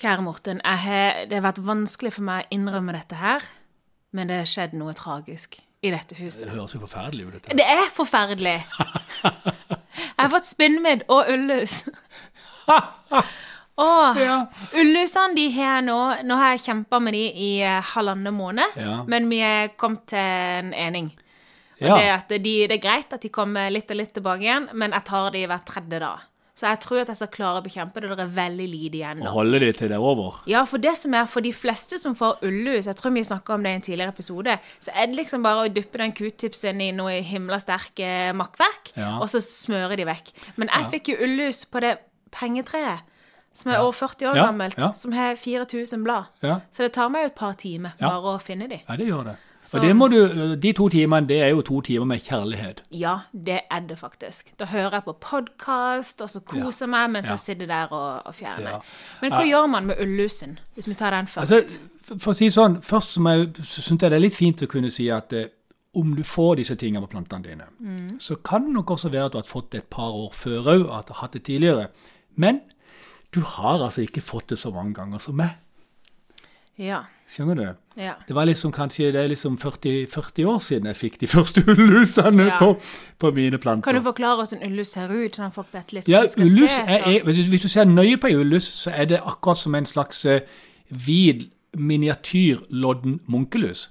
Kjære Morten, har, det har vært vanskelig for meg å innrømme dette her, men det har skjedd noe tragisk i dette huset. Det høres jo forferdelig ut, dette. Det er forferdelig! Jeg har fått spinnmidd og ullus. Åh, Ja. Ullusene de har jeg nå Nå har jeg kjempa med de i eh, halvannen måned, Ja. men vi er kommet til en ening. Ja. det, de, det er greit at de kommer litt og litt tilbake igjen, men jeg tar de hver tredje dag. Så jeg tror at jeg skal klare å bekjempe det. Det er veldig lite igjen Og holde de til det er over. Ja, for det som er for de fleste som får ullus, jeg tror vi snakka om det i en tidligere episode, så er det liksom bare å dyppe den q-tipsen i noe himla sterke makkverk, Ja. og så smøre de vekk. Men jeg fikk jo ullus på det pengetreet, som er over 40 år Ja, gammelt, ja. som har 4000 blad. Ja. Så det tar meg jo et par timer Ja. bare å finne de. Ja, det gjør det. Så- Og det må du, de to timene, det er jo to timer med kjærlighet. Ja, det er det faktisk. Da hører jeg på podkast, og så koser jeg meg mens Ja. jeg sitter der og, og fjerner. Ja. Men hva gjør man med ullusen, hvis vi tar den først? Altså, for- å si sånn, først så syns jeg det er litt fint å kunne si at eh, om du får disse tingene på plantene dine, Mm. så kan det nok også være at du har fått det et par år før òg, at du har hatt det tidligere. Men du har altså ikke fått det så mange ganger som meg. ja, Skjønner du? ja. Det var liksom kanskje det er liksom 40, 40 år siden jeg fikk de første ullusene Ja. på, på mine planter. Kan du forklare hvordan ullus ser ut, sånn at folk vet litt Ja, ullus se er, er, hvis, du- ser nøye på ei ullus, så er det akkurat som en slags eh, hvit miniatyrlodden munkelus.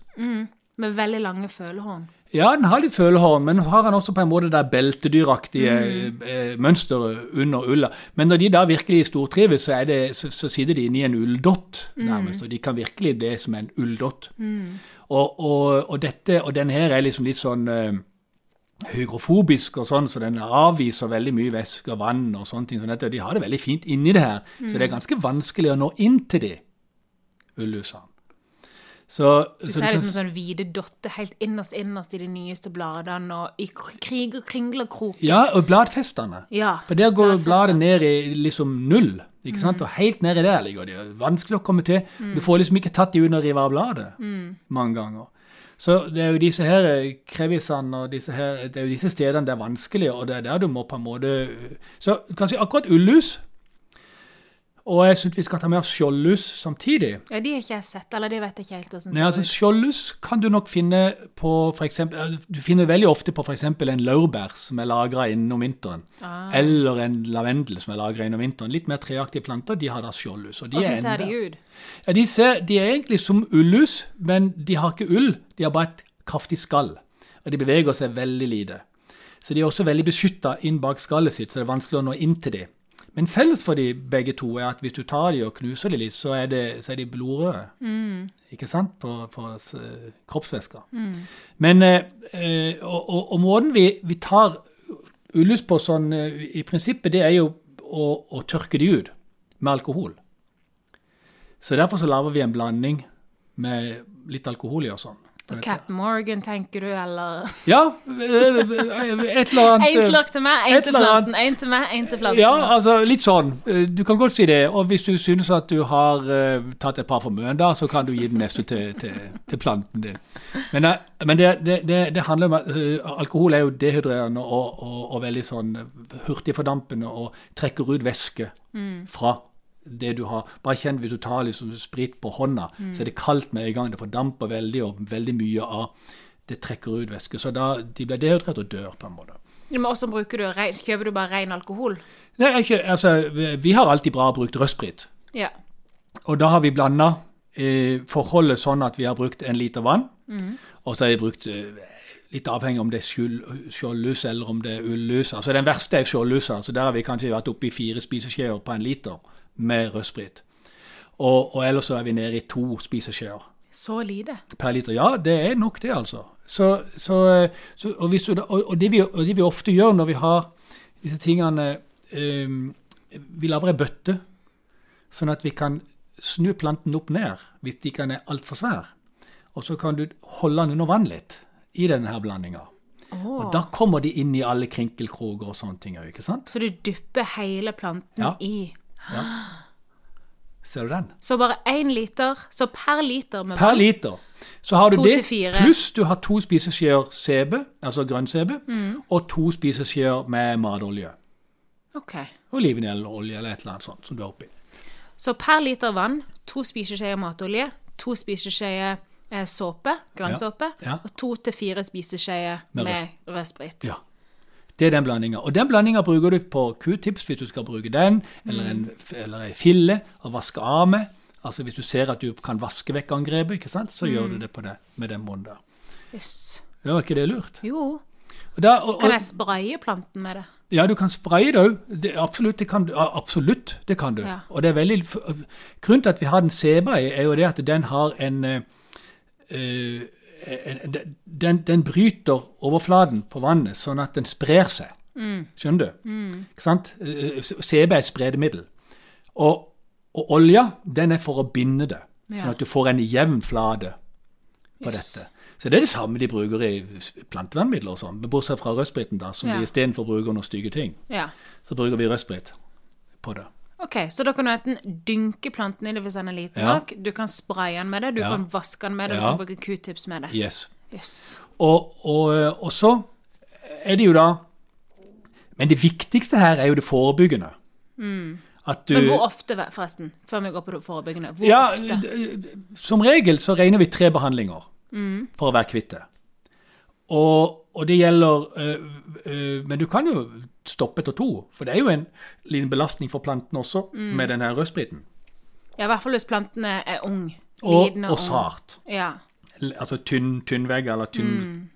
Med veldig lange følehorn. Ja, den har litt følehorn, men har han også på en måte det beltedyraktige mm. mønsteret under ulla. Men når de da virkelig stortrives, så, er det, så, så sitter de inni en ulldott, nærmest. Og de kan virkelig det som en ulldott. Og, og, og, dette, og den her er liksom litt sånn eh, hygrofobisk og sånn, så den avviser veldig mye væske og vann og sånne ting som dette. De har det veldig fint inni det her, så det er ganske vanskelig å nå inn til de ullusene. Så, Du så ser kan- liksom sånn hvite dotter helt innerst innerst i de nyeste bladene, og i krig og kringlekroken. krok. Ja, og bladfestene. Ja. For der går bladet ned i liksom null. ikke sant? Og helt nedi der ligger de. Vanskelig å komme til. Du får liksom ikke tatt de under å rive av bladet mange ganger. Så det er jo disse her eh, krevisene og disse her, det er jo disse stedene det er vanskelig, og det er der du må på en måte Så kanskje akkurat ullus og jeg syns vi skal ta med oss skjoldlus samtidig. Ja, de har ikke jeg sett, eller de vet jeg ikke helt Nei, altså. Skjoldlus kan du nok finne på for eksempel, Du finner veldig ofte på f.eks. en laurbær som er lagra innom vinteren. Ah. Eller en lavendel som er lagra innom vinteren. Litt mer treaktige planter, de har da skjoldlus. Og de Hvordan er ser de ut? Ja, de, ser, de er egentlig som ullus, men de har ikke ull. De har bare et kraftig skall. Og de beveger seg veldig lite. Så de er også veldig beskytta inn bak skallet sitt, så det er vanskelig å nå inn til dem. Men felles for de begge to er at hvis du tar de og knuser de litt, så er, det, så er de blodrøde. Ikke sant? På, på kroppsvæsker. Mm. Men eh, eh, og, og, og måten vi, vi tar ullus på sånn eh, i prinsippet, det er jo å, å tørke de ut med alkohol. Så derfor så lager vi en blanding med litt alkohol i og sånn. På Cap Morgan, tenker du, eller Ja, eh, et eller annet Én slokk til meg, én til planten. Én til meg, én til planten. Ja, altså litt sånn. Eh, Du kan godt si det. Og hvis du synes at du har eh, tatt et par for mye da, så kan du gi den neste til, til, til planten din. Men, eh, men det, det, det, det handler om at eh, alkohol er jo dehydrerende og, og, og veldig sånn hurtigfordampende og trekker ut væske fra det du har. Bare kjenn hvis du tar liksom sprit på hånda, så er det kaldt med en gang. Det fordamper veldig, og veldig mye av det trekker ut væske. Så da de blir dehydrert og dør, på en måte. Men hvordan bruker du Kjøper du bare ren alkohol? Nei, ikke, altså, vi- har alltid bra brukt rødsprit. Ja. Og da har vi blanda eh, forholdet sånn at vi har brukt en liter vann. Og så har vi brukt eh, litt avhengig om det er skjoldlus eller om det er ullus. Altså Den verste er skjoldlusa. Så der har vi kanskje vært oppe i fire spiseskjeer på en liter med rødsprit. Og, og ellers så er vi nede i to spiseskjeer Så lite. per liter. Ja, det er nok det, altså. Så, så, eh, så, og, hvis og, det vi, og det vi ofte gjør når vi har disse tingene um, Vi lager ei bøtte, sånn at vi kan snu planten opp ned hvis de ikke er altfor svær. Og så kan du holde den under vann litt i denne her blandinga. Og da kommer de inn i alle krinkelkroker og sånne ting òg, ikke sant? Så du dypper hele planten Ja. i Ser du den? Så bare én liter. Så per liter med Per vann. liter. Så har du det, pluss du har to spiseskjeer CB, altså grønn-CB, Mm. og to spiseskjeer med matolje. Ok. Olivenolje eller et eller annet sånt som du har oppi. Så per liter vann, to spiseskjeer matolje, to spiseskjeer eh, såpe, grønnsåpe, Ja, ja. og to til fire spiseskjeer Med med rødsprit. Ja. Det er den blandinga. Og den blandinga bruker du på q-tips hvis du skal bruke den, eller en, eller en fille å vaske av med. Altså Hvis du ser at du kan vaske vekk angrepet, ikke sant? så gjør du det på det med den måten der. Jøss. Ja, er ikke det lurt? Jo. Og da, og, Kan jeg spraye planten med det? ja, du kan spraye det òg. Absolutt, det kan du. Absolutt, det kan du. Ja. Og det er veldig, Grunnen til at vi har den seba er jo det at den har en en- den, den bryter overflaten på vannet, sånn at den sprer seg. Skjønner du? Ikke sant? Eh, CB er et spredemiddel. Og, og olja, den er for å binde det, Ja. sånn at du får en jevn flate på Yes. dette. Så det er det samme de bruker i plantevernmidler og sånn, bortsett fra rødspriten, da, som Ja. de istedenfor bruker noen stygge ting. Ja. Så bruker vi rødsprit på det. Ok, Så da kan du enten dynke planten i det hvis den er liten Ja. nok, du kan spraye den med det, du Ja. kan vaske den med det, du kan bruke q-tips med det. Yes. Yes. Og, og, eh, og så er det jo da Men det viktigste her er jo det forebyggende. At du Mm. Men hvor ofte, forresten? Før vi går på det forebyggende. Hvor Ja, ofte? som regel så regner vi tre behandlinger for å være kvitt det. Og, og det gjelder øh, øh, Men du kan jo stoppe etter to, for det er jo en liten belastning for plantene også med den her rødspriten. Ja, I hvert fall hvis plantene er ung. Og, og ung. sart. Ja. Altså tynn, tynnvegg eller tynn Mm.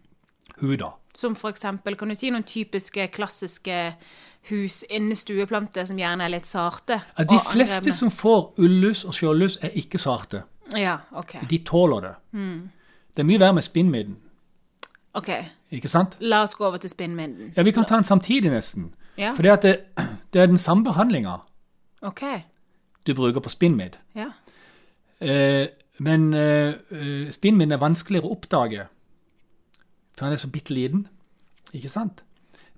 hud, da. Som for eksempel, kan du si noen typiske, klassiske hus inne stueplanter som gjerne er litt sarte? Ja, de og fleste som får ullus og skjoldlus, er ikke sarte. Ja, ok. De tåler det. Mm. Det er mye verre med spinnmidden, Ok, ikke sant? La oss gå over til spinnmynden. Ja, Vi kan ta den samtidig, nesten. Ja, For det, det, er den samme behandlinga okay. du bruker på spinnmidd. Ja. Eh, men eh, eh, er vanskeligere å oppdage, for han er så bitte liten. Ikke sant?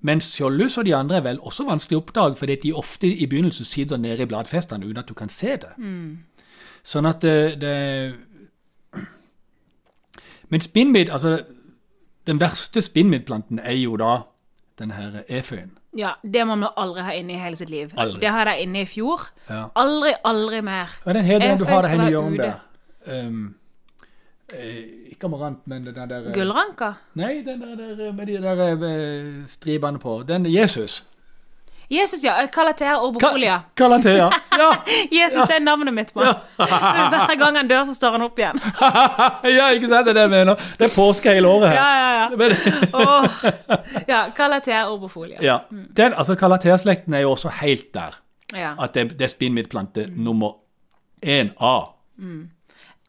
Mens skjoldlus og de andre er vel også vanskelig å oppdage, fordi de ofte i begynnelsen sitter nede i bladfestene uten at du kan se det. Sånn at det, det Men spinnmidd, altså Den verste spinnmiddplanten er jo da den her eføyen. ja, det må man aldri ha inne i hele sitt liv. Aldri. Det hadde jeg inne i fjor. Ja. Aldri, aldri mer. Er den heter den du har henne i hjørnet der? Um, eh, ikke amarant, men den der Gullranka? Nei, den der, der med de der eh, stribene på. Den er Jesus. Jesus, ja. Kalatea orbofolia. Kalatea. Ja. Jesus, det er navnet mitt han. Så Hver gang han dør, så står han opp igjen. ja, ikke sant? Det er det jeg mener. Det er påske hele året her. Ja, ja, ja. Åh. Ja, Kalatea orbofolia. ja. Den, altså Kalatea-slekten er jo også helt der. Ja. At det, det er spinnmiddplante nummer én A.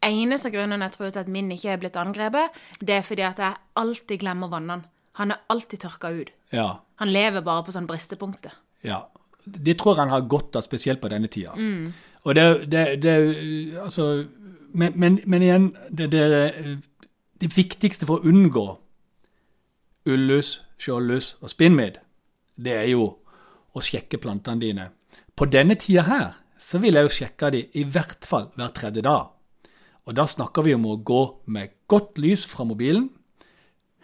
Eneste grunnen jeg tror til at min ikke er blitt angrepet, det er fordi at jeg alltid glemmer vannene. Han er alltid tørka ut. Ja. Han lever bare på sånn bristepunkter. Ja. Det tror han har godt av, spesielt på denne tida. Og det, det, det Altså men, men, men igjen, det, det, det viktigste for å unngå ullus, skjoldlus og spinnmidd, det er jo å sjekke plantene dine. På denne tida her så vil jeg jo sjekke de i hvert fall hver tredje dag. Og da snakker vi om å gå med godt lys fra mobilen,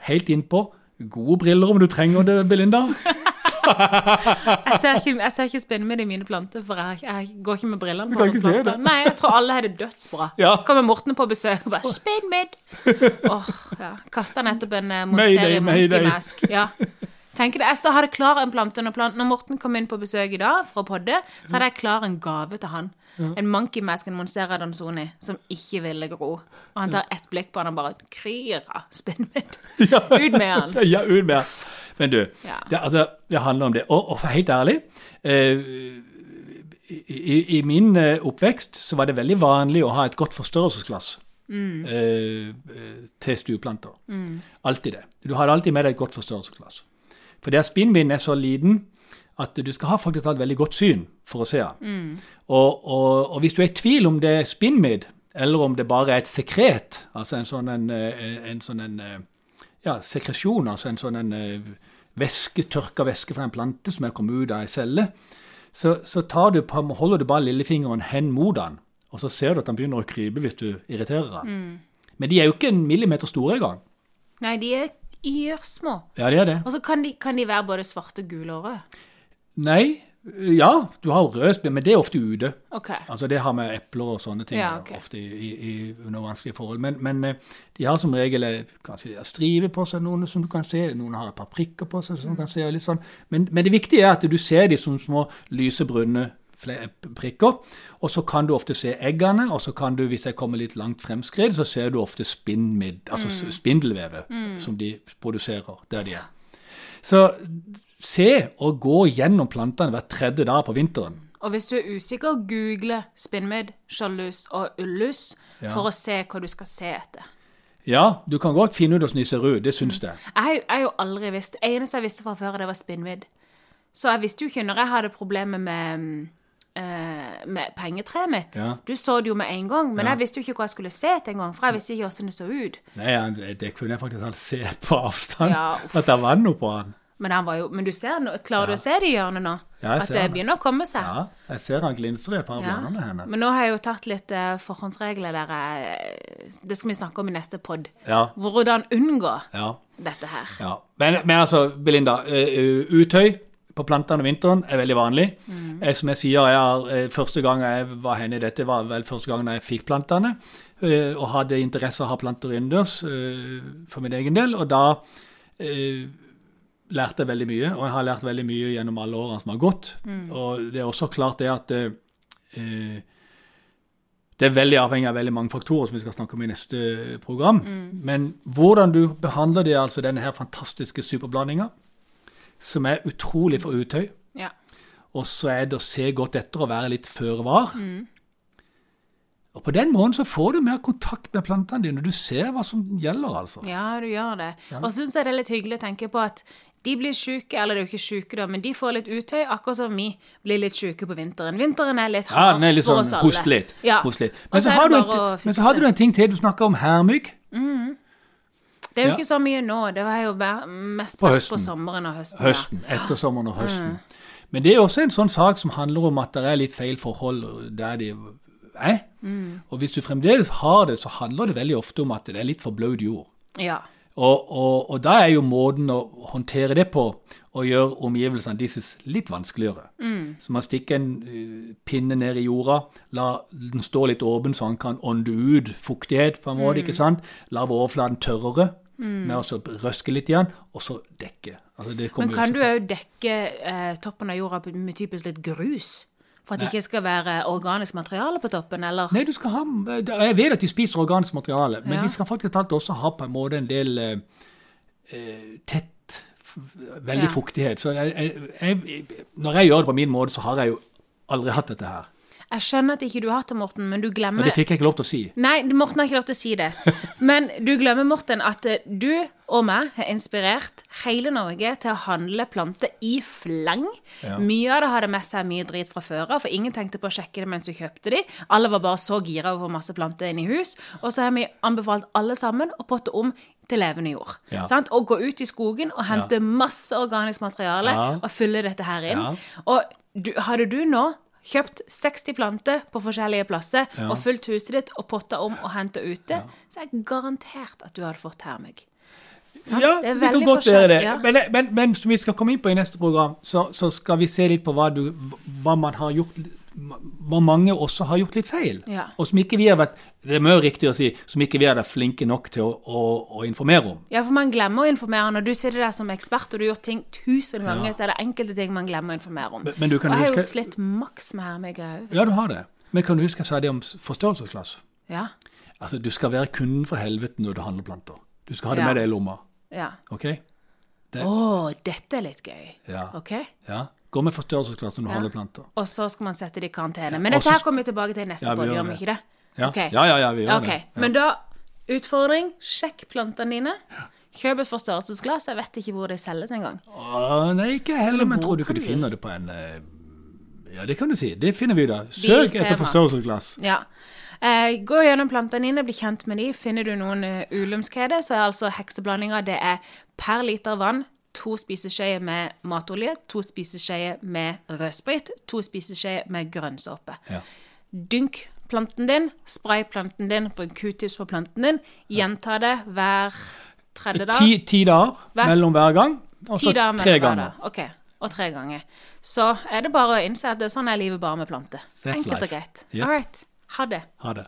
helt innpå. Gode briller om du trenger det, Belinda. Jeg ser ikke, jeg ser ikke spinnmidd i mine planter, for jeg, jeg går ikke med brillene på. kan ikke planter. se det. Nei, jeg tror alle har det dødsbra. Ja. Så kommer Morten på besøk og bare 'Spinnmidd!' Åh, ja. Kasta nettopp en monsterig Mayday, Monsteri. Monkey Mask. Ja. Tenk det, Jeg hadde klar en plante når, planten, når Morten kom inn på besøk i dag for å podde, så hadde jeg klar en gave til han. En monkey mask, en Monstera Danzoni, som ikke ville gro. Og han tar ett blikk på han og bare kryr av spinnmidd. Ut med han. Ja, ut med Men du, Ja. det, altså, det handler om det. Og, og helt ærlig eh, i, i, min eh, oppvekst så var det veldig vanlig å ha et godt forstørrelsesglass mm. eh, til stueplanter. Alltid det. Du hadde alltid med deg et godt forstørrelsesglass. For der spinnvinden er så liten at du skal ha faktisk et veldig godt syn for å se den. Og, og, og hvis du er i tvil om det er spinnmidd, eller om det bare er et sekret, altså en sånn en, eh, en sånn en eh, ja, sekresjon, altså en sånn en eh, væske, tørka væske fra en plante som er kommet ut av ei celle, så, så tar du på, holder du bare lillefingeren hen mot den, og så ser du at den begynner å krype hvis du irriterer den. Men de er jo ikke en millimeter store engang. Nei, de er yrsmå. Ja, de er det. Og så kan de, kan de være både svarte, gule og røde. Nei, Ja, du har rød men det er ofte ute. Okay. Altså Det har med epler og sånne ting Ja, okay. ofte i, i, under vanskelige forhold. Men, men eh, de har som regel eh, kanskje de har strive på seg, noen som du kan se. Noen har et par prikker på seg. som du kan se, litt sånn. Men, men det viktige er at du ser de som små lysebrune prikker. Og så kan du ofte se eggene, og så kan du, hvis jeg kommer litt langt fremskredet, så ser du ofte spinnmidd, altså mm. spindelvevet som de produserer der de er. Så se og gå gjennom plantene hver tredje dag på vinteren. Og hvis du er usikker, google spinnmidd, skjoldlus og ullus Ja. for å se hva du skal se etter. Ja, du kan godt finne ut hvordan de ser ut, det syns jeg. Jeg har jo- jeg har jo aldri visst Det eneste jeg visste fra før, det var spinnvidd. Så jeg visste jo ikke når jeg hadde problemer med, mm, med pengetreet mitt. Ja. Du så det jo med en gang, men Ja. jeg visste jo ikke hva jeg skulle se til engang, for jeg visste ikke hvordan det så ut. Nei, det, kunne jeg faktisk alt se på avstand. Ja, at det var noe på han. Men, han var jo, men du ser, klarer du å se det i hjørnet nå? At det han. begynner å komme seg? Ja, jeg ser han glinser i et par av henne. Men nå har jeg jo tatt litt uh, forhåndsregler der jeg, Det skal vi snakke om i neste pod. Ja, Hvordan unngå ja, dette her. ja. Men, men altså, Belinda, Uh, utøy på plantene om vinteren er veldig vanlig. Eh, Som jeg sier, jeg eh, første gang jeg var henne i dette, var vel første gang jeg fikk plantene, eh, og hadde interesse av å ha planter innendørs eh, for min egen del. Og da eh, lærte jeg veldig mye, og jeg har lært veldig mye gjennom alle årene som har gått. Og det er også klart det at eh, det er veldig avhengig av veldig mange faktorer som vi skal snakke om i neste program. Men hvordan du behandler det, altså denne her fantastiske superblandinga, som er utrolig for utøy, Ja. og så er det å se godt etter og være litt føre var. Og på den måten så får du mer kontakt med plantene dine, og du ser hva som gjelder, altså. Ja, du gjør det. Og så syns jeg det er litt hyggelig å tenke på at de blir syke, eller de er jo ikke syke, da, men de får litt utøy, akkurat som vi blir litt syke på vinteren. Vinteren er litt Ja, hard den er litt for sånn oss alle. host litt. Ja. Host litt. Men, så har du litt. å en, men så hadde du en ting til. Du snakka om hermygg. Det er jo Ja. ikke så mye nå. Det var jo mest På høsten. på sommeren og høsten. Høsten. Etter sommeren og høsten. Men det er også en sånn sak som handler om at det er litt feil forhold der de er. Og hvis du fremdeles har det, så handler det veldig ofte om at det er litt for blaut jord. Ja. Og, og, og da er jo måten å håndtere det på å gjøre omgivelsene deres litt vanskeligere. Så man stikker en uh, pinne ned i jorda, la den stå litt åpen så han kan ånde ut fuktighet på en måte, ikke sant? La overflaten tørrere med å røske litt igjen, og så dekke. Altså, det Men kan du òg dekke eh, toppen av jorda med typisk litt grus? For at det ikke skal være organisk materiale på toppen, eller? Nei, du skal ha Jeg vet at de spiser organisk materiale, men Ja. de skal faktisk alt også ha på en måte en del eh, eh, tett, veldig Ja. fuktighet. Så jeg, jeg, jeg, når jeg gjør det på min måte, så har jeg jo aldri hatt dette her. Jeg skjønner at ikke du har hatt det, Morten, men du glemmer Men det fikk jeg ikke lov til å si. Nei, Morten har ikke lov til å si det. Men du glemmer, Morten, at eh, du og meg har inspirert hele Norge til å handle planter i fleng. Ja. Mye av det hadde med seg mye drit fra før av, for ingen tenkte på å sjekke det mens du kjøpte de. Alle var bare så gira over masse planter inne i hus. Og så har vi anbefalt alle sammen å potte om til levende jord. Ja. Sant? Og gå ut i skogen og hente masse organisk materiale Ja. og fylle dette her inn. Ja. Og du, hadde du nå kjøpt 60 planter på forskjellige plasser Ja. og fulgt huset ditt og potta om og henta ute, så er jeg garantert at du hadde fått hermygg. Sant? Ja, Det det kan godt være det. ja. Men, men, men som vi skal komme inn på i neste program, så, så skal vi se litt på hva, du, hva man har gjort hva mange også har gjort litt feil. Ja. Og som ikke vi har vært det er mye riktig å si, som ikke vi har vært flinke nok til å, å, å informere om. Ja, for man glemmer å informere. Når du sitter der som ekspert og du har gjort ting tusen ganger, Ja. så er det enkelte ting man glemmer å informere om. Men- men du kan og jeg har jo slitt maks med hermygg òg. Ja, du har det. Men kan du huske jeg sa det om forstørrelsesglass? Ja. Altså, du skal være kunden for helvete når du handler planter. Du skal ha det Ja. med deg i lomma. ja. OK? Det- Å, dette er litt gøy. Ja. OK? ja. Gå med forstørrelsesglass når du Ja. handler planter. Og så skal man sette det i karantene. Men dette her kommer vi tilbake til i neste Ja, vi gjør vi ikke det? Ja, Okay. ja, ja, ja vi gjør okay. det. Men da, utfordring, sjekk plantene dine. Kjøp et forstørrelsesglass. Jeg vet ikke hvor det selges engang. Nei, ikke heller, men tror du ikke du finner det på en eh, Ja, det kan du si. Det finner vi da. Søk etter forstørrelsesglass. Ja. Eh, gå gjennom plantene dine, bli kjent med de. Finner du noen uh, ulumskheter, så er altså hekseblandinga det er per liter vann to spiseskjeer med matolje, to spiseskjeer med rødsprit, to spiseskjeer med grønnsåpe. Ja. Dynk planten din, spray planten din, bruk q-tips på planten din. Gjenta det hver tredje dag. Ti, ti dager Hver- mellom hver gang, og så tre ganger. Ok. og tre ganger. Så er det bare å innse at det er sånn er livet bare med planter. Enkelt og greit. Yep. All right. Ha det. Ha det.